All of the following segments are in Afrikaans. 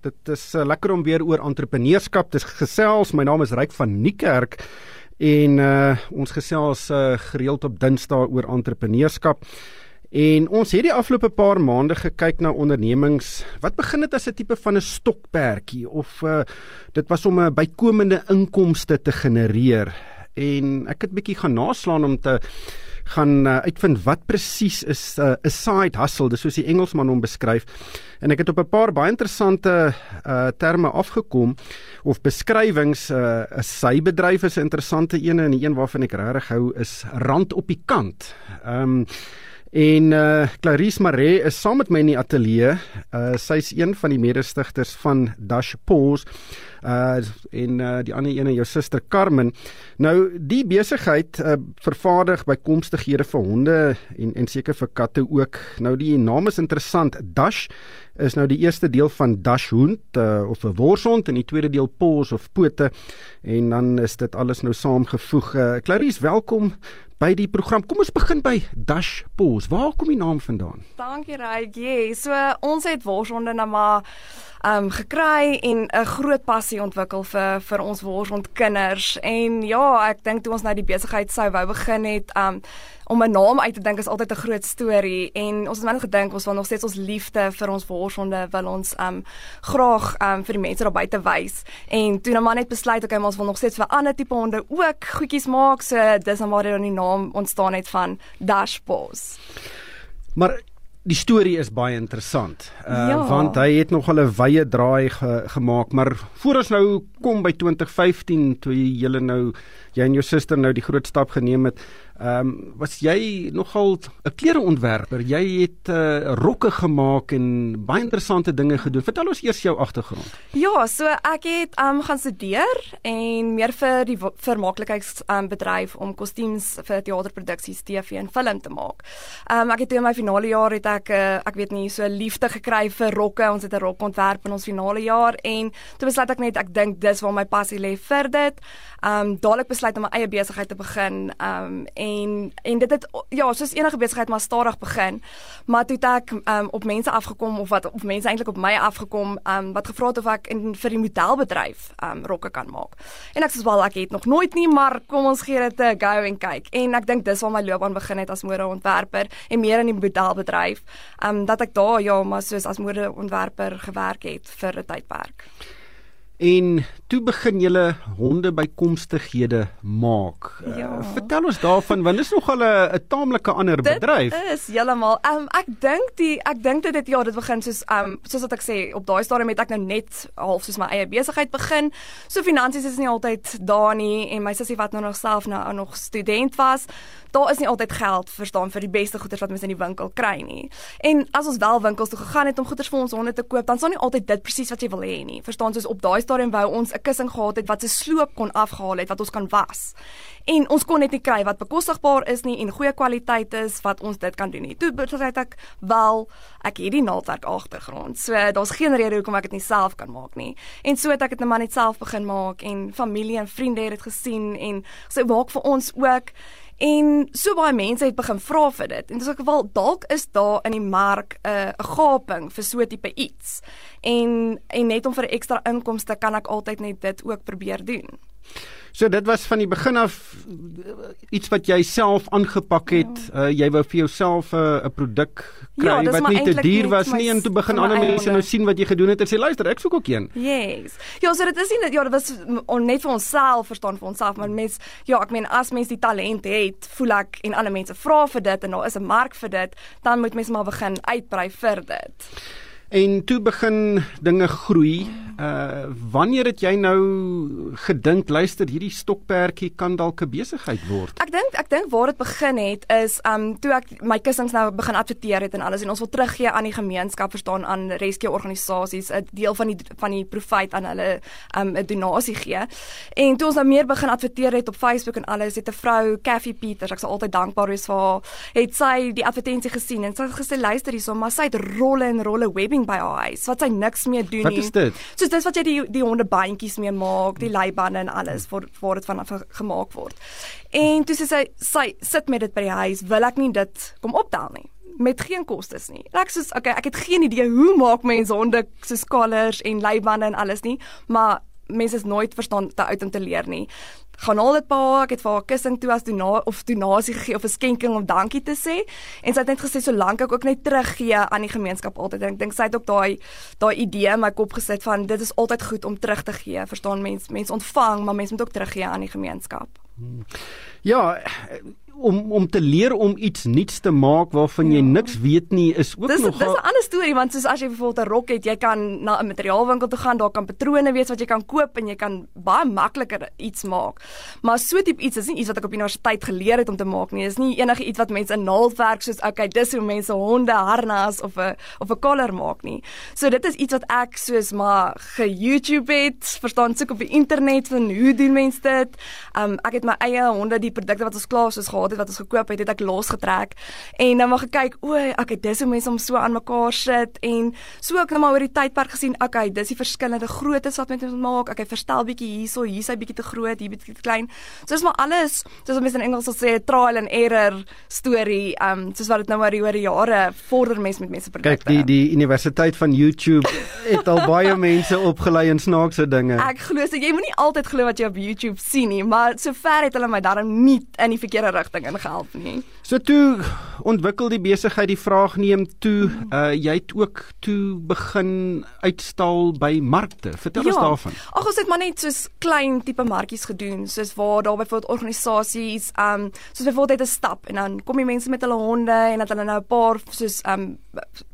Dit is uh, lekker om weer oor entrepreneurskap te gesels. My naam is Ryk van Niekerk en uh, ons gesels uh, gereeld op Dinsdae oor entrepreneurskap. En ons het die afgelope paar maande gekyk na ondernemings wat begin het as 'n tipe van 'n stokperdjie of uh, dit was om 'n bykomende inkomste te genereer. En ek het bietjie gaan naslaan om te gaan uh, uitvind wat presies is uh, 'n side hustle, dis soos die Engelsman hom beskryf. En ek het op 'n paar baie interessante uh, terme afgekom of beskrywings 'n uh, sy bedryf is 'n interessante een en die een waarvan ek regtig hou is rand op die kant. Ehm um, En uh Clarice Maree is saam met my in die ateljee. Uh sy's een van die mede-stigters van Dash Pause. Uh en uh die ander een is jou suster Carmen. Nou die besigheid uh vervaardig bykomstighede vir honde en en seker vir katte ook. Nou die naam is interessant. Dash is nou die eerste deel van Dash hond uh, of 'n worshond en die tweede deel paws of pote en dan is dit alles nou saamgevoeg. Uh, Clarice, welkom by die program. Kom ons begin by Dash Pause. Waar kom die naam vandaan? Dankie Rykie. So ons het worshonde nou maar um gekry en 'n groot passie ontwikkel vir vir ons worshond kinders. En ja, ek dink toe ons nou die besigheid sou wou begin het, um om 'n naam uit te dink is altyd 'n groot storie en ons het net gedink ons wil nog steeds ons liefde vir ons worshonde wil ons um graag um vir die mense daar buite wys. En toe nou maar net besluit okay, ons wil nog steeds vir ander tipe honde ook goedjies maak. So dis dan waar die naam ontstaan het van Dash Paws. Maar die storie is baie interessant. Uh ja. want hy het nog 'n wye draai ge, gemaak, maar voor ons nou kom by 2015 toe jy julle nou jy en jou suster nou die groot stap geneem het. Ehm um, was jy nogal 'n klereontwerper? Jy het uh, rokke gemaak en baie interessante dinge gedoen. Vertel ons eers jou agtergrond. Ja, so ek het ehm um, gaan studeer en meer vir die vermaaklikheids ehm um, bedryf om kostuums vir teaterproduksies, TV en film te maak. Ehm um, ek het in my finale jaar het ek uh, ek weet nie so liefde gekry vir rokke. Ons het 'n rok ontwerp in ons finale jaar en toe besluit ek net ek dink dis waar my passie lê vir dit. Um, dadelik besluit om my eie besigheid te begin. Um, en en dit het ja, soos enige besigheid maar stadig begin. Maar toe ek um, op mense afgekom of wat of mense eintlik op my afgekom um, wat gevra het of ek in vir die modelbedryf um, rokke kan maak. En ek sê wel ek het nog nooit nie, maar kom ons gee dit 'n go en kyk. En ek dink dis waar my loopbaan begin het as modeontwerper en meer in die modelbedryf. Um dat ek daar ja, maar soos as modeontwerper gewerk het vir 'n tydperk. En toe begin julle honde bykomstighede maak. Eh, ja. Uh, vertel ons daarvan want dit is nogal 'n taamlike ander dit bedryf. Dit is heeltemal. Um, ek dink die ek dink dit het ja, dit begin soos um soos wat ek sê, op daai stadium het ek nou net half soos my eie besigheid begin. So finansies is nie altyd daar nie en my sussie wat nou nog self nou nog student was, daar is nie altyd geld verstaan vir die beste goeder wat mens in die winkel kry nie. En as ons wel winkels toe gegaan het om goeder vir ons honde te koop, dan sou nie altyd dit presies wat jy wil hê nie. Verstaan soos op daai stadium wou ons 'n kussing gehad het wat se sloop kon afgehaal het wat ons kan was. En ons kon net nie kry wat bekostigbaar is nie en goeie kwaliteit is wat ons dit kan doen nie. Toe besluit ek wel ek het die naaldwerk agtergrond. So daar's geen rede hoekom ek dit nie self kan maak nie. En so het ek dit net maar net self begin maak en familie en vriende het dit gesien en so, maak vir ons ook En so baie mense het begin vra vir dit. En dis ook wel dalk is daar in die mark 'n uh, gaping vir so 'n tipe iets. En en net om vir ekstra inkomste kan ek altyd net dit ook probeer doen. So dit was van die begin af uh, iets wat jy self aangepak het. Ja. Uh, jy wou vir jouself 'n uh, produk kry ja, wat nie te duur was nie en toe begin ander mense nou sien wat jy gedoen het en sê luister, ek soek ook een. Yes. Ja, so dit is nie ja, dit was on, net vir onsself verstaan vir onsself, maar mens ja, ek meen as mens die talent het, voel ek en ander mense vra vir dit en daar is 'n mark vir dit, dan moet mens maar begin uitbrei vir dit. En toe begin dinge groei. Uh wanneer het jy nou gedink luister hierdie stokperdjie kan dalk 'n besigheid word? Ek dink ek dink waar dit begin het is um toe ek my kussings nou begin adverteer het en alles en ons wil teruggee aan die gemeenskap verstaan aan rescue organisasies 'n deel van die van die profit aan hulle um 'n donasie gee. En toe ons nou meer begin adverteer het op Facebook en alles het 'n vrou Kathy Peters ek sal altyd dankbaar wees vir haar het sy die advertensie gesien en sy het gesê luister hierso maar sy het rolle en rolle webbing by haar huis wat sy niks meer doen nie. Wat is dit? Soos dis wat jy die die hondebandjies mee maak, die leibande en alles waar waar dit van gemaak word. En toe sê sy sy sit met dit by die huis, wil ek nie dit kom optel nie. met geen kostes nie. En ek sê okay, ek het geen idee hoe maak mense honde so collars en leibande en alles nie, maar mense is nooit verstaan te uit om te leer nie. Gaan al dit pa ek het vir haar kussing toe as dona of donasie gegee of 'n skenking om dankie te sê. En sy het net gesê solank ek ook net teruggee aan die gemeenskap altyd. En ek dink sy het ook daai daai idee in my kop gesit van dit is altyd goed om terug te gee. Verstaan mense mense ontvang maar mense moet ook teruggee aan die gemeenskap. Ja, om om te leer om iets nuuts te maak waarvan jy ja. niks weet nie is ook dis, nog Dis 'n ander storie want soos as jy byvoorbeeld 'n rok het, jy kan na 'n materiaalwinkel toe gaan, daar kan patrone wees wat jy kan koop en jy kan baie makliker iets maak. Maar so tipe iets is nie iets wat ek op universiteit geleer het om te maak nie. Dis nie enige iets wat mense in naaldwerk soos okay, dis hoe mense honde harnas of 'n of 'n collar maak nie. So dit is iets wat ek soos maar ge-YouTube het, verstaan soek op die internet van hoe doen mense dit. Um ek het my eie honde die produkte wat ons klaar soos gehad het wat ons gekoop het, het ek losgetrek en dan maar gekyk, o, okay, dis hoe mense om so aan mekaar sit en so ek nou maar oor die tydperk gesien, okay, dis die verskillende groottes wat mense moet maak. Okay, verstel bietjie hierso, hier is hy bietjie te groot, hier bietjie te klein. So dis maar alles, soos mense in Engels sal sê, trial and error storie, um soos wat dit nou maar oor die jare vorder mense met mense produkte. Kyk, die die universiteit van YouTube het al baie mense opgelei in snaakse dinge. Ek glo so jy moenie altyd glo wat jy op YouTube sien nie, maar sover het hulle my darm nie in die verkeerde rigting ingehelp nie. So toe ontwikkel die besigheid die vraag neem toe uh jy het ook toe begin uitstal by markte. Vertel ja. ons daarvan. Ag ons het maar net soos klein tipe markies gedoen, soos waar daar byvoorbeeld organisasies um soos byvoorbeeld het 'n stap en dan kom die mense met hulle honde en dat hulle nou 'n paar soos um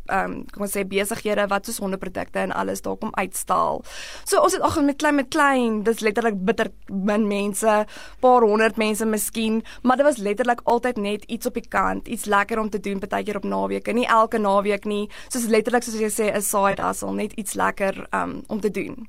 ehm um, kom ons sê besighede wat soos hondeprodukte en alles daar kom uitstal. So ons het ag met klein met klein, dis letterlik bitter min mense, paar honderd mense miskien, maar dit was letterlik altyd net iets op die kant, iets lekker om te doen partykeer op naweke, nie elke naweek nie, soos letterlik soos jy sê 'n side hustle, net iets lekker um, om te doen.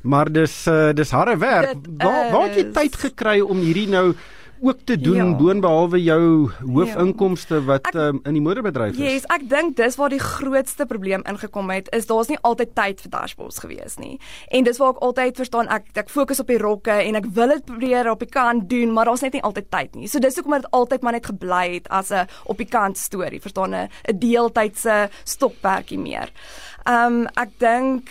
Maar dis uh, dis harde werk. Waar waar het jy tyd gekry om hierdie nou ook te doen ja. boonbehalwe jou hoofinkomste ja. wat ek, um, in die moederbedryf is. Ja, yes, ek dink dis waar die grootste probleem ingekom het is daar's nie altyd tyd vir dashboards gewees nie. En dis waar ek altyd verstaan ek ek fokus op die rokke en ek wil dit probeer op die kant doen, maar daar's net nie altyd tyd nie. So dis hoekom dit altyd maar net gebly het as 'n op die kant storie, verstaan 'n 'n deeltydse stokperdjie meer. Ehm um, ek dink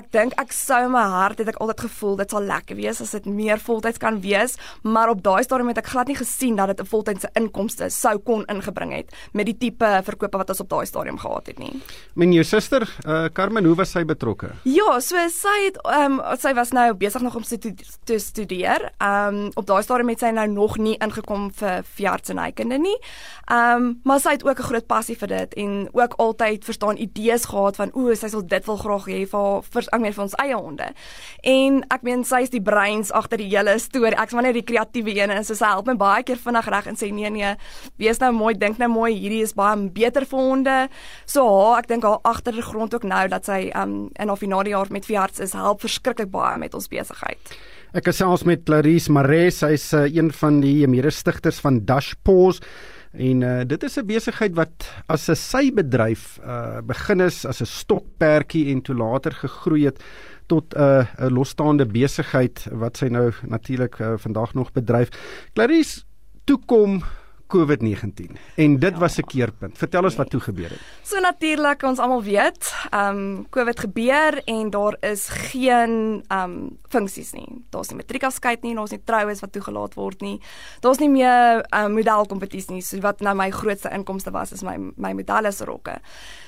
ek dink ek sou my hart het ek altyd gevoel dit sal lekker wees as dit meer voltyds kan wees, maar op daai stadium het ek glad nie gesien dat dit 'n voltydse inkomste sou kon ingebring het met die tipe verkope wat ons op daai stadium gehad het nie. Men jou suster, uh, Carmen, hoe was sy betrokke? Ja, so sy het ehm um, sy was nou besig nog om te studeer. Ehm um, op daai stadium het sy nou nog nie ingekom vir veeartsenykunde nie. Ehm um, maar sy het ook 'n groot passie vir dit en ook altyd verstaan idees gehad van o, sy sal dit wil graag hê vir vir ek meen vir ons eie honde. En ek meen sy is die breins agter die hele storie. Ek's maar net die kreatiewe een en so sy help my baie keer vinnig reg en sê nee nee, wees nou mooi, dink nou mooi, hierdie is baie beter vir honde. So haar, ek dink haar agtergrond ook nou dat sy um in haar finale jaar met veearts is, help verskriklik baie met ons besigheid. Ek gesels met Clarice Mares, sy's uh, een van die mede-stigters van Dashpaws. En uh, dit is 'n besigheid wat as 'n sybedryf uh begin is as 'n stokperdjie en toe later gegroei het tot 'n uh, 'n losstaande besigheid wat sy nou natuurlik uh, vandag nog bedryf. Clarice, toe kom COVID-19 en dit ja. was 'n keerpunt. Vertel ons wat toe gebeur het. So natuurlik, ons almal weet, ehm um, COVID gebeur en daar is geen ehm um, funksies nie. Daar's nie matriekafskeid nie, daar's nie troues wat toegelaat word nie. Daar's nie meer ehm, modelkompetisie nie. So wat nou my grootste inkomste was is my my medaljes rokke.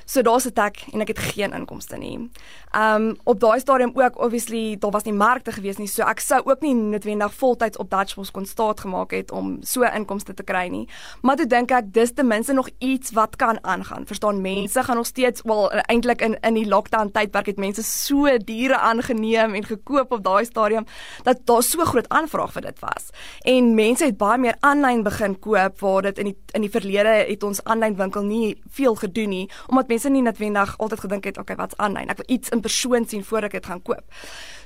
So daar's 'n tak en ek het geen inkomste nie. Um op daai stadium ook obviously daar was nie markte gewees nie. So ek sou ook nie noodwendig voltyds op Dutchbos kon staat gemaak het om so inkomste te kry nie. Maar toe dink ek dis ten minste nog iets wat kan aangaan. Verstaan mense gaan nog steeds wel eintlik in in die lockdown tydperk het mense so diere aangeneem en gekoop op daai stadium dat daar so groot aanvraag vir dit was. En mense het baie meer aanlyn begin koop waar dit in die in die verlede het ons aanlyn winkel nie veel gedoen nie omdat mense nie noodwendig altyd gedink het okay wat's aanlyn ek wil iets in persoon sien voordat ek dit gaan koop.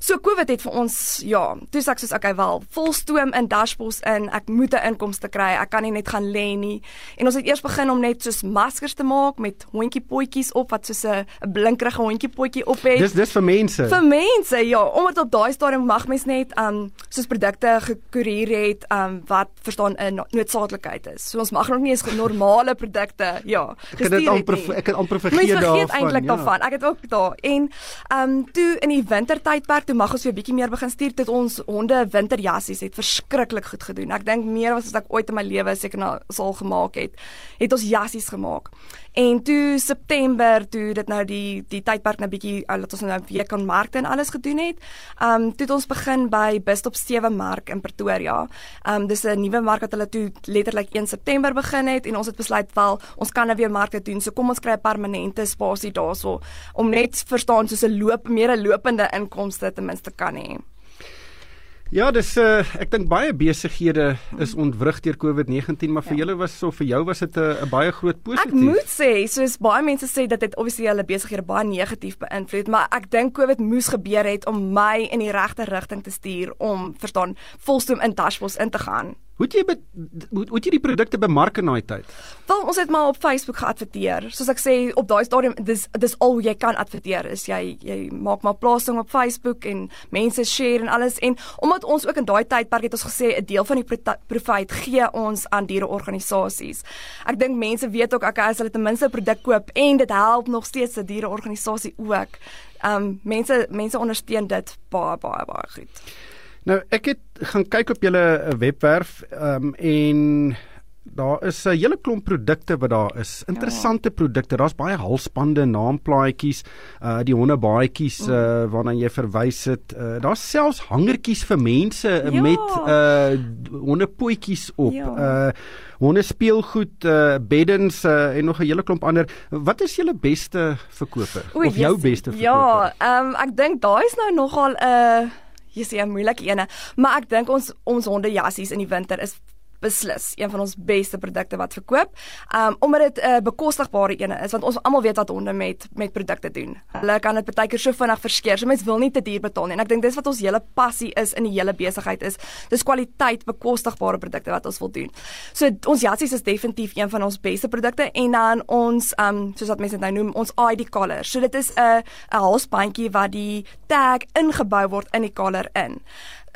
So covid het vir ons ja toe sê ek soos okay wel volstoom in dashboards in. Ek moet 'n inkomste kry. Ek kan nie net gaan lê nie. En ons het eers begin om net soos maskers te maak met hondjie potjies op wat soos 'n blinkerige hondjie potjie op het. Dis dis vir mense. Vir mense ja. Omdat op daai stadium mag mens net um soos produkte gekoerier het um wat verstaan 'n noodsaaklikheid is. So ons mag nog nie eens normale produkte ja ek het dit amper ek het amper vergeet daarvan vergeet eintlik ja. daarvan. Ek het ook daar. En um toe in die wintertydperk toe mag ons weer bietjie meer begin stuur dit ons honde winterjassies het verskriklik goed gedoen. Ek dink meer as ek ooit in my lewe seker nou sal gemaak het het ons jassies gemaak En toe September toe dit nou die die tydperk nou bietjie uh, laat ons nou weer kan markte en alles gedoen het. Um toe het ons begin by Bistop 7 Mark in Pretoria. Um dis 'n nuwe mark wat hulle toe letterlik 1 September begin het en ons het besluit wel ons kan nou weer markte doen. So kom ons kry 'n permanente spasie daarso om net verstaan soos 'n loop meer 'n lopende inkomste ten minste kan hê. Ja, dis uh, ek dink baie besighede is ontwrig deur COVID-19, maar vir ja. julle was so vir jou was dit 'n baie groot positief. Ek moet sê, soos baie mense sê dat dit obviously hulle besighede baie negatief beïnvloed, maar ek dink COVID moes gebeur het om my in die regte rigting te stuur om verstaan volstoom in dashboards in te gaan. Hoe het jy be, hoe, hoe het jy die produkte bemark in daai tyd? Wel, ons het maar op Facebook geadverteer. Soos ek sê, op daai stadium dis dis al hoe jy kan adverteer. Is jy jy maak maar plasing op Facebook en mense share en alles en omdat ons ook in daai tydperk het ons gesê 'n deel van die profit gee ons aan diereorganisasies. Ek dink mense weet ook okay as hulle ten minste 'n produk koop en dit help nog steeds 'n diereorganisasie ook. Um, mense mense ondersteun dit baie baie baie goed. Nou ek het gaan kyk op julle eh, webwerf um, en daar is 'n hele klomp produkte wat daar is. Interessante ja. produkte. Daar's baie halsbande, naamplaatjies, uh die hondebaadjies uh mm. waarna jy verwys het. Uh, daar's selfs hangertjies vir mense ja. met uh hondepotjies op. Ja. Uh honde speelgoed, uh beddens uh, en nog 'n hele klomp ander. Wat is julle beste verkoper Oei, of jou beste verkoper? Ja, ehm um, ek dink daai is nou nogal 'n uh jy sê 'n moeilike ene, maar ek dink ons ons hondejassies in die winter is beslis een van ons beste produkte wat verkoop. Um omdat dit 'n uh, bekostigbare ene is want ons almal weet wat honde met met produkte doen. Hulle kan dit baie keer so vinnig verskeer. So mense wil nie te duur betaal nie. En ek dink dis wat ons hele passie is in die hele besigheid is. Dis kwaliteit bekostigbare produkte wat ons wil doen. So ons jassies is definitief een van ons beste produkte en dan ons um soos wat mense dit nou noem, ons ID collar. So dit is 'n 'n halsbandjie wat die tag ingebou word in die collar in.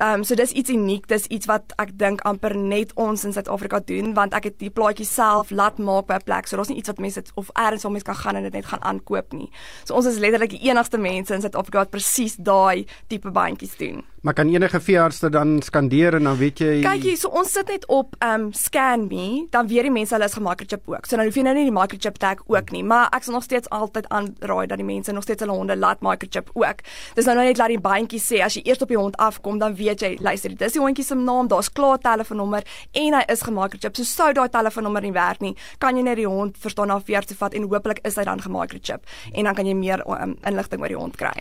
Ehm um, so dis iets uniek, dis iets wat ek dink amper net ons in Suid-Afrika doen want ek het die plaatjie self laat maak by 'n plek. So daar's nie iets wat mense of eers waar mense kan gaan en dit net gaan aankoop nie. So ons is letterlik die enigste mense in Suid-Afrika wat presies daai tipe bandjies doen. Maar kan enige veearts dan skandeer en dan weet jy Kyk hier, so ons sit net op um scan me, dan weet die mense hulle is gemicrochip ook. So nou hoef jy nou nie die microchip tag ook nie, maar ek sal nog steeds altyd aanraai dat die mense nog steeds hulle honde laat microchip ook. Dis nou nou net laat die bandjie sê as jy eers op die hond afkom, dan weet weet jy, luister, dis die hondjie se naam, daar's klaar telefoonnommer en hy is gemicrochip. So sou daai telefoonnommer nie werk nie, kan jy net die hond verstaan na veer te vat en hopelik is hy dan gemicrochip en dan kan jy meer um, inligting oor die hond kry.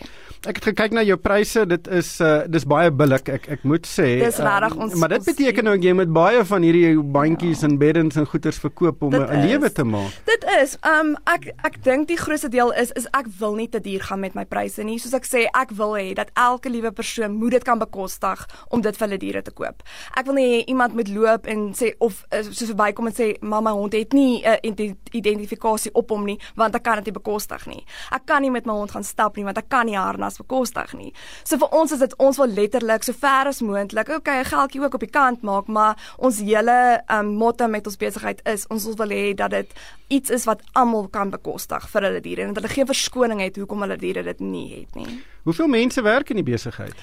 Ek het gekyk na jou pryse, dit is uh, dis baie billik. Ek ek moet sê, dis regtig um, ons Maar dit beteken nou jy moet baie van hierdie bandjies ja. en beddens en goeders verkoop om 'n lewe te maak. Dit is, um ek ek dink die grootste deel is is ek wil nie te duur gaan met my pryse nie. Soos ek sê, ek wil hê dat elke liewe persoon moet dit kan bekostig om dit vir hulle diere te koop. Ek wil nie iemand moet loop en sê of uh, soos verbykom en sê mamma hond het nie 'n uh, identifikasie op hom nie want ek kan dit nie bekostig nie. Ek kan nie met my hond gaan stap nie want ek kan nie harnas bekostig nie. So vir ons is dit ons wil letterlik so ver as moontlik, okay, 'n geldjie ook op die kant maak, maar ons hele um, motto met ons besigheid is ons wil hê dat dit iets is wat almal kan bekostig vir hulle diere en dat hulle geen verskoning het hoekom hulle diere dit nie het nie. Hoeveel mense werk in die besigheid?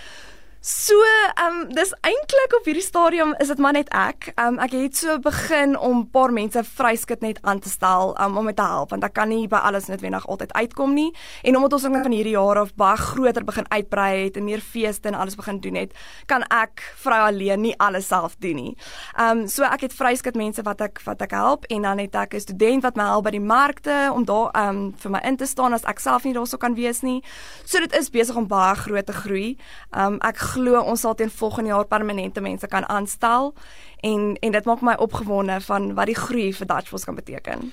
So, ehm um, dis eintlik op hierdie stadium is dit maar net ek. Ehm um, ek het so begin om 'n paar mense vryskut net aan te stel um, om met te help want ek kan nie by alles net wenig altyd uitkom nie. En omdat ons net van hierdie jaar af baie groter begin uitbrei het en meer feeste en alles begin doen het, kan ek vrou alleen nie alles self doen nie. Ehm um, so ek het vryskut mense wat ek wat ek help en dan het ek 'n student wat my help by die markte om daar ehm um, vir my in te staan as ek self nie daarso kan wees nie. So dit is besig om baie groot te groei. Ehm um, ek glo ons sal teen volgende jaar permanente mense kan aanstel en en dit maak my opgewonde van wat die groei vir Dutchforce kan beteken.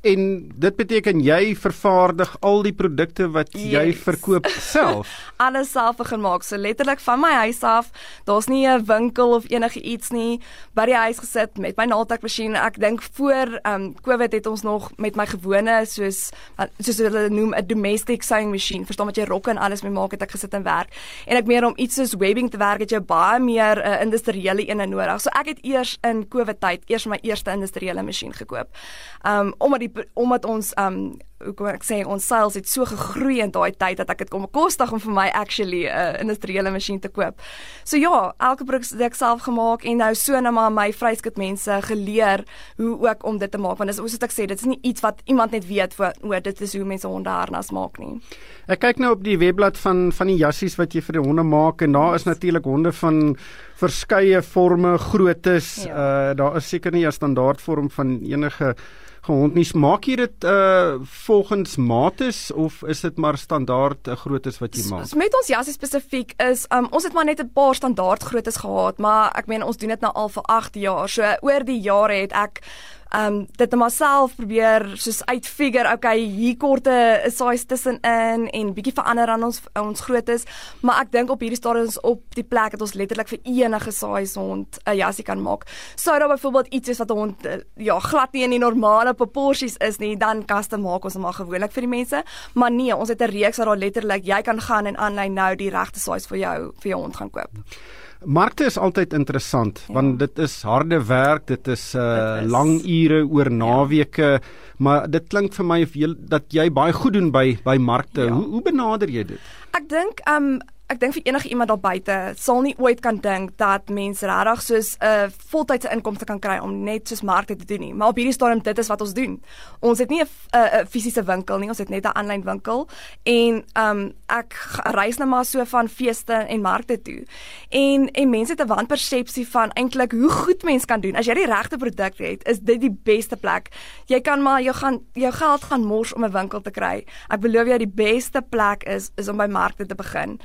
En dit beteken jy vervaardig al die produkte wat yes. jy verkoop self. Alles self begin maak. So letterlik van my huis af. Daar's nie 'n winkel of enige iets nie. By die huis gesit met my naaldtekmasjien. Ek dink voor ehm um, COVID het ons nog met my gewone soos soos hulle noem 'n domestic sewing machine. Verstaan wat jy rokke en alles mee maak het ek gesit en werk. En ek meer om iets soos webbing te werk het jy baie meer 'n uh, industriële een nodig. So ek het eers in COVID tyd eers my eerste industriële masjien gekoop. Ehm um, omdat die omdat ons um hoe kom ek sê ons sales het so gegroei in daai tyd dat ek dit kom kostig om vir my actually 'n uh, industriële masjien te koop. So ja, elke produk het ek self gemaak en nou so net maar my vryskut mense geleer hoe ook om dit te maak want dis soos ek sê dit is nie iets wat iemand net weet voor o dit is hoe mense honde harnas maak nie. Ek kyk nou op die webblad van van die jassies wat jy vir die honde maak en daar is natuurlik honde van verskeie forme, groottes. Ja. Uh daar is seker nie 'n standaard vorm van enige gehond nie. Maak jy dit uh volgens mates of is dit maar standaard 'n uh, groottes wat jy maak? S met ons jassie spesifiek is um ons het maar net 'n paar standaard groottes gehad, maar ek meen ons doen dit nou al vir 8 jaar. So oor die jare het ek um dit net myself probeer soos uitfigure okay hier korte size tussenin en bietjie verander aan ons ons grootes maar ek dink op hierdie stadium is op die plek dat ons letterlik vir enige size hond 'n jassie kan maak. Sou daar byvoorbeeld iets is wat 'n hond eh, ja glad nie in die normale proporsies is nie dan custom maak ons hom maar gewoonlik vir die mense. Maar nee ons het 'n reeks waar daar letterlik jy kan gaan en aanlyn nou die regte size vir jou vir jou hond gaan koop Markte is altyd interessant ja. want dit is harde werk, dit is uh is, lang ure oor ja. naweke, ja. maar dit klink vir my of jy dat jy baie goed doen by by markte. Ja. Hoe hoe benader jy dit? Ek dink um ek dink vir enige iemand daar buite sal nie ooit kan dink dat mense regtig soos 'n uh, voltydse inkomste kan kry om net soos markte te doen nie. Maar op hierdie stadium dit is wat ons doen. Ons het nie 'n uh, fisiese winkel nie, ons het net 'n aanlyn winkel en um ek reis nou maar so van feeste en markte toe. En en mense het 'n wanpersepsie van eintlik hoe goed mens kan doen. As jy die regte produk het, is dit die beste plek. Jy kan maar jy gaan jou geld gaan mors om 'n winkel te kry. Ek belowe jou die beste plek is is om by markte te begin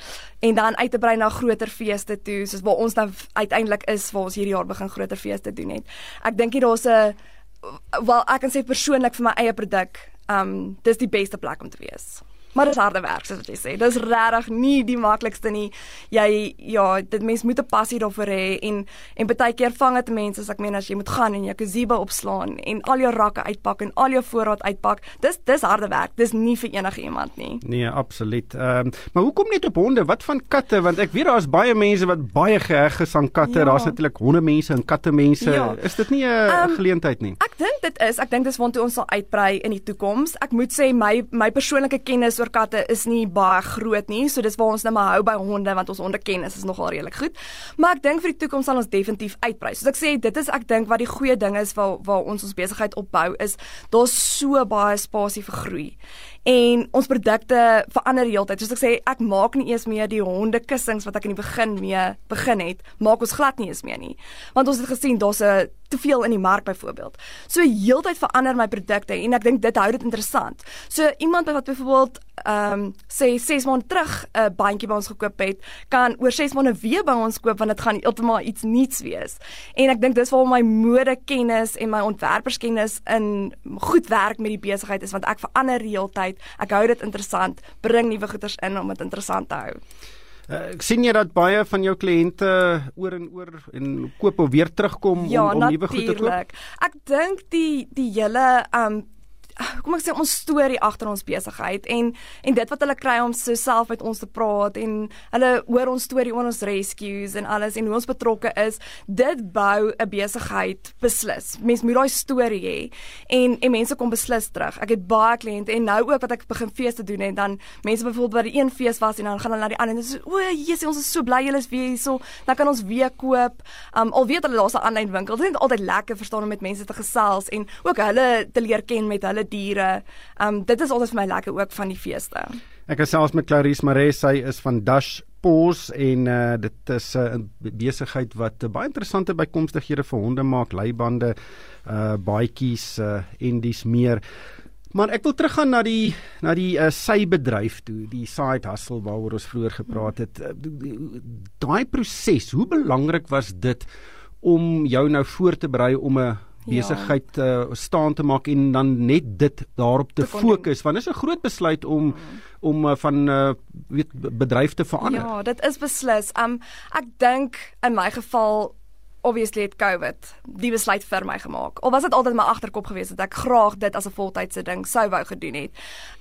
en dan uit te brei na groter feeste toe soos waar ons dan uiteindelik is waar ons hierdie jaar begin groter feeste doen het. Ek dink hier daar's 'n wel ek kan sê persoonlik vir my eie produk, um dis die beste plek om te wees. Maar dit is harde werk soos wat jy sê. Dis regtig nie die maklikste nie. Jy ja, dit mens moet 'n passie daarvoor hê en en baie keer vang dit mense as ek meen as jy moet gaan en jou gazebo opslaan en al jou rakke uitpak en al jou voorraad uitpak. Dis dis harde werk. Dis nie vir enige iemand nie. Nee, absoluut. Ehm um, maar hoekom net op honde? Wat van katte? Want ek weet daar's baie mense wat baie geheg is aan katte. Ja. Daar's natuurlik honde mense en katte mense. Ja. Is dit nie 'n um, geleentheid nie? Ek dink dit is. Ek dink dis waartoe ons sal uitbrei in die toekoms. Ek moet sê my my persoonlike kennis oor katte is nie baie groot nie. So dis waar ons nou maar hou by honde want ons honde kennis is nogal redelik goed. Maar ek dink vir die toekoms sal ons definitief uitbrei. Soos ek sê, dit is ek dink wat die goeie ding is waar waar ons ons besigheid opbou is daar's so baie spasie vir groei en ons produkte verander heeltyd. Soos ek sê, ek maak nie eers meer die honde kussings wat ek in die begin mee begin het, maak ons glad nie eens meer nie. Want ons het gesien daar's 'n te veel in die mark byvoorbeeld. So heeltyd verander my produkte en ek dink dit hou dit interessant. So iemand wat byvoorbeeld ehm um, sê 6 maande terug 'n uh, bandjie by ons gekoop het, kan oor 6 maande weer by ons koop want dit gaan heeltemal iets nuuts wees. En ek dink dis waar my mode kennis en my ontwerperskennis in goed werk met die besigheid is want ek verander heeltyd. Ek hou dit interessant, bring nuwe goeders in om dit interessant te hou. Uh, ek sien jy dat baie van jou kliënte oor en oor en koop of weer terugkom ja, om om nuwe goed te koop. Ek dink die die hele um kom ek sê ons storie agter ons besigheid en en dit wat hulle kry om so self met ons te praat en hulle hoor ons storie oor ons rescues en alles en hoe ons betrokke is dit bou 'n besigheid beslis. Mens moet daai storie hê en en mense kom beslis terug. Ek het baie kliënte en nou ook wat ek begin feeste doen en dan mense byvoorbeeld by die een fees was en dan gaan hulle na die ander en dis o Jesus ons is so bly julle is weer hierso. Dan kan ons weer koop um, al weet hulle daar's 'n aanlyn winkel. Dit is altyd lekker verstaan om met mense te gesels en ook hulle te leer ken met hulle diere. Um dit is altyd vir my lekker ook van die feeste. Ek is selfs met Clarice Maree, sy is van Dash Paws en uh dit is 'n uh, besigheid wat uh, baie interessante bykomstighede vir honde maak, leibande, uh baadjies uh en dis meer. Maar ek wil teruggaan na die na die uh, sy bedryf toe, die side hustle waaroor ons vroeër gepraat het. Daai proses, hoe belangrik was dit om jou nou voor te berei om 'n besigheid ja. uh, staan te maak en dan net dit daarop te, te fokus want dit is 'n groot besluit om mm. om uh, van uh, weet bedryf te verander. Ja, dit is beslis. Um ek dink in my geval obviously het COVID die besluit vir my gemaak. Of was dit altyd my agterkop gewees dat ek graag dit as 'n voltydse ding sou wou gedoen het.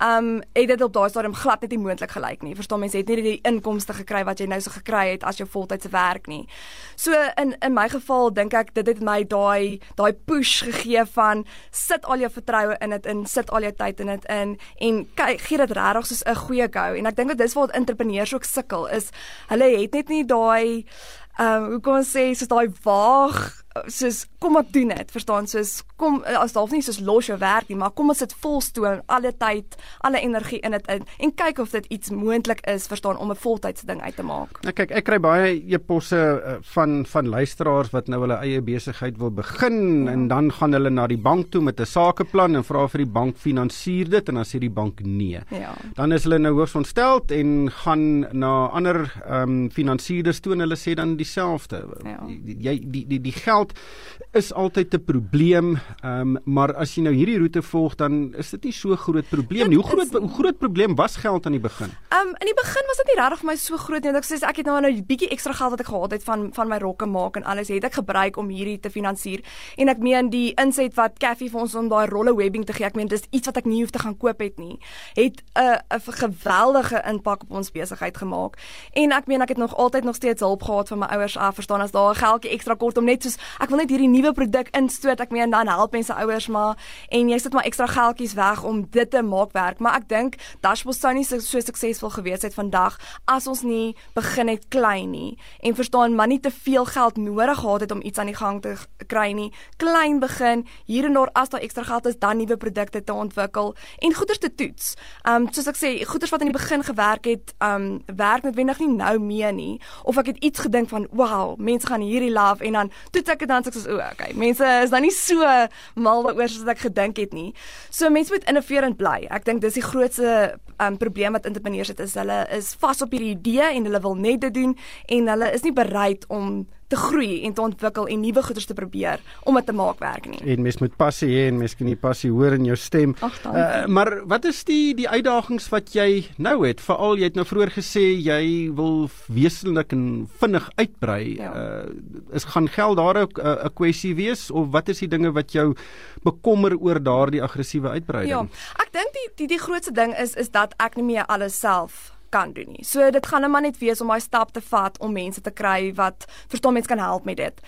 Um het dit op daai stadium glad net nie moontlik gelyk nie. Verstaan mense het nie die inkomste gekry wat jy nou so gekry het as jou voltydse werk nie. So in in my geval dink ek dit het my daai daai push gegee van sit al jou vertroue in dit in, sit al jou tyd in dit in en kyk gee dit regtig soos 'n goeie go en ek dink dat dis waar entrepreneurs ook sukkel is hulle het net nie daai um, hoe kom ons sê soos daai waag soos kom op doen dit verstaan soos kom as dalk nie soos los jou werk nie maar kom ons sit vol stoom alle tyd alle energie in dit in en kyk of dit iets moontlik is verstaan om 'n voltydse ding uit te maak. Nou kyk ek kry baie e-posse uh, van van luisteraars wat nou hulle eie besigheid wil begin ja. en dan gaan hulle na die bank toe met 'n sakeplan en vra vir die bank finansier dit en dan sê die bank nee. Ja. Dan is hulle nou hoogs ontstel en gaan na ander ehm um, finansierders toe en hulle sê dan dieselfde. Ja. Jy die die die geld geld is altyd 'n probleem, um, maar as jy nou hierdie roete volg dan is dit nie so groot probleem nie. Hoe groot hoe groot probleem was geld aan die begin? Um in die begin was dit nie regtig vir my so groot nie. Ek sê ek het nou 'n bietjie ekstra geld wat ek gehad het van van my rokke maak en alles het ek gebruik om hierdie te finansier. En ek meen die inset wat Caffie vir ons om daai rolle webbing te gee, ek meen dis iets wat ek nie hoef te gaan koop het nie. Het 'n 'n geweldige impak op ons besigheid gemaak. En ek meen ek het nog altyd nog steeds hulp gehad van my ouers af, verstaan as daar 'n geldjie ekstra kort om net soos ek wil net hierdie nuwe produk instoot. Ek meen dan help mense ouers maar en jy sit maar ekstra geldjies weg om dit te maak werk. Maar ek dink Dashboard sou nie so, so suksesvol gewees het vandag as ons nie begin het klein nie en verstaan maar nie te veel geld nodig gehad het om iets aan die gang te kry nie. Klein begin, hier en daar as daar ekstra geld is, dan nuwe produkte te ontwikkel en goeders te toets. Um soos ek sê, goeders wat in die begin gewerk het, um werk noodwendig nie nou meer nie of ek het iets gedink van, "Wow, mense gaan hierdie love" en dan toets ek dit dan soos o, okay. Mense is dan nie so mal daaroor soos ek gedink het nie. So mense moet innoverend bly. Ek dink dis die grootste um, probleem wat entrepreneurs het is hulle is vas op hierdie idee en hulle wil net dit doen en hulle is nie bereid om te groei en te ontwikkel en nuwe goeders te probeer om dit te maak werk nie. En mens moet passie hê en mens kan nie passie hoor in jou stem. Ach, uh, maar wat is die die uitdagings wat jy nou het? Veral jy het nou vroeër gesê jy wil wesenlik en vinnig uitbrei. Ja. Uh, is gaan geld daar 'n 'n kwessie wees of wat is die dinge wat jou bekommer oor daardie aggressiewe uitbreiding? Ja, ek dink die die die grootste ding is is dat ek nie meer alles self kan doen nie. So dit gaan net maar net wees om daai stap te vat om mense te kry wat verstaan mense kan help met dit.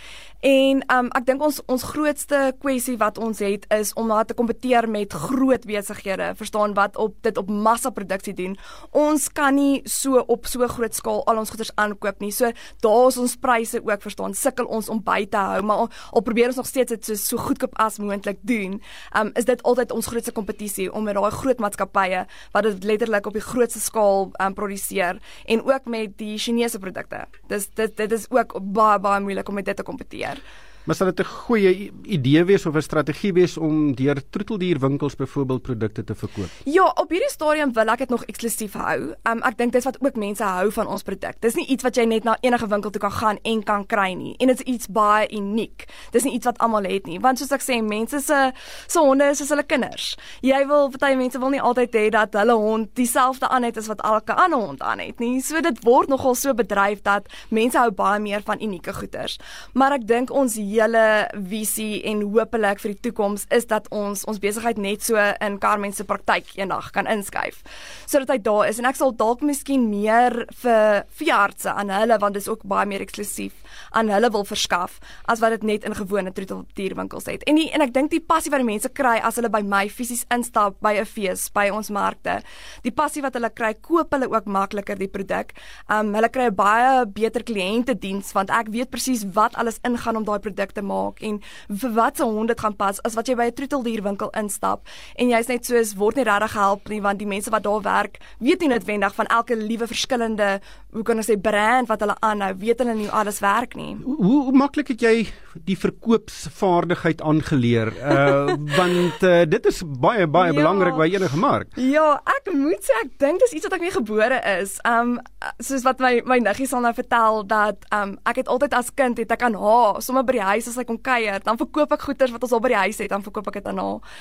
En um ek dink ons ons grootste kwessie wat ons het is om na te kompeteer met groot besighede, verstaan wat op dit op massa produksie doen. Ons kan nie so op so groot skaal al ons goederes aankoop nie. So daar is ons pryse ook verstaan sukkel ons om by te hou, maar al probeer ons nog steeds dit so so goedkoop as moontlik doen. Um is dit altyd ons grootste kompetisie om met daai groot maatskappye wat dit letterlik op die grootste skaal um produseer en ook met die Chinese produkte. Dis dit dit is ook baie baie moeilik om met dit te kompeteer gebeur. Maar sal dit 'n goeie idee wees of 'n strategie wees om deur troeteldierwinkels byvoorbeeld produkte te verkoop? Ja, op hierdie stadium wil ek dit nog eksklusief hou. Um, ek dink dis wat ook mense hou van ons produk. Dis nie iets wat jy net na enige winkel toe kan gaan en kan kry nie. En dit is iets baie uniek. Dis nie iets wat almal het nie, want soos ek sê, mense se se honde is soos hulle kinders. Jy wil party mense wil nie altyd hê dat hulle hond dieselfde aan het as wat elke ander hond aan het nie. So dit word nogal so bedryf dat mense hou baie meer van unieke goeders. Maar ek dink ons hele visie en hopelik vir die toekoms is dat ons ons besigheid net so in Carmen se praktyk eendag kan inskuif. Sodat hy daar is en ek sal dalk miskien meer vir veeartse aan hulle want dit is ook baie meer eksklusief aan hulle wil verskaf as wat dit net in gewone troeteldierwinkels het. En die, en ek dink die passie wat die mense kry as hulle by my fisies instap by 'n fees, by ons markte, die passie wat hulle kry, koop hulle ook makliker die produk. Um hulle kry 'n baie beter kliëntediens want ek weet presies wat alles ingaan om daai produk te maak en vir wat se hond dit gaan pas as wat jy by 'n troeteldierwinkel instap en jy's net soos word nie regtig gehelp nie want die mense wat daar werk weet nie noodwendig van elke liewe verskillende hoe kan ek sê brand wat hulle aanhou weet hulle nie alles werk nie. Hoe, hoe maklik het jy die verkoopsvaardigheid aangeleer? Uh want uh, dit is baie baie ja, belangrik by enige mark. Ja ek moet sê ek dink dis iets wat ek mee gebore is. Um soos wat my my niggie sal nou vertel dat um ek het altyd as kind het ek aan haar sommer by die huis as sy kom kuier, dan verkoop ek goeder wat ons al by die huis het, dan verkoop ek dit aan haar.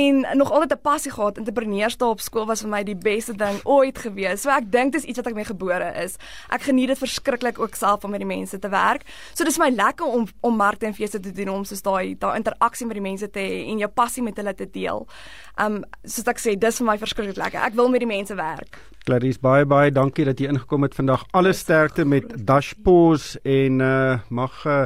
En nog altyd 'n passie gehad. Entrepreneurskap op skool was vir my die beste ding ooit gewees. So ek dink dis iets wat ek mee gebore is. Ek geniet dit verskriklik ook self om met die mense te werk. So dis my lekker om om markte en feeste te doen om soos daai daai interaksie met die mense te hê en jou passie met hulle te deel. Um soos ek sê, dis vir my verskriklik lekker. Ek wil met die mense werk. Clarice baie baie dankie dat jy ingekom het vandag. Alle sterkte met Dashpos en uh mag uh,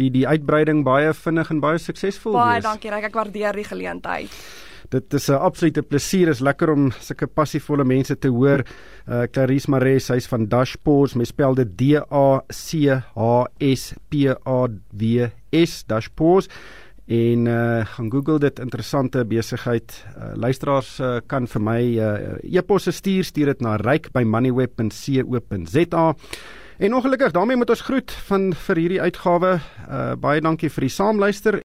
die die uitbreiding baie vinnig en baie suksesvol wees. Baie dankie, Ryk. Ek waardeer die geleentheid. Dit is 'n absolute plesier. Is lekker om sulke passievolle mense te hoor. Uh Clarice Mares, hy's van Dashpos, my spel dit D A C H S P A W S Dashpos en uh gaan Google dit interessante besigheid. Uh, luisteraars uh, kan vir my uh, e-posse stuur, stuur dit na ryk@moneyweb.co.za. En ongelukkig daarmee moet ons groet van vir hierdie uitgawe. Uh baie dankie vir die saamluister.